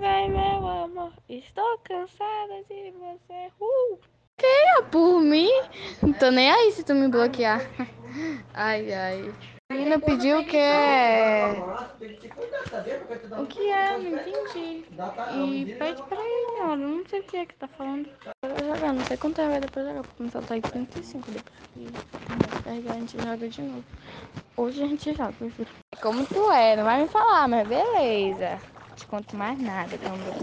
Vai, vai, meu amor. Estou cansada de você. Uh! Que por mim? Não tô nem aí se tu me bloquear. Ai, ai. A menina pediu que é. O que é? Não entendi. E pede pra ele, olha. Não sei o que é que tá falando. Eu vou jogar, não sei quanto tempo vai dar pra jogar. Porque começar tá em 35 depois que carregar, a gente joga de novo. Hoje a gente joga. Como tu é, não vai me falar, mas beleza. Conto mais nada, então.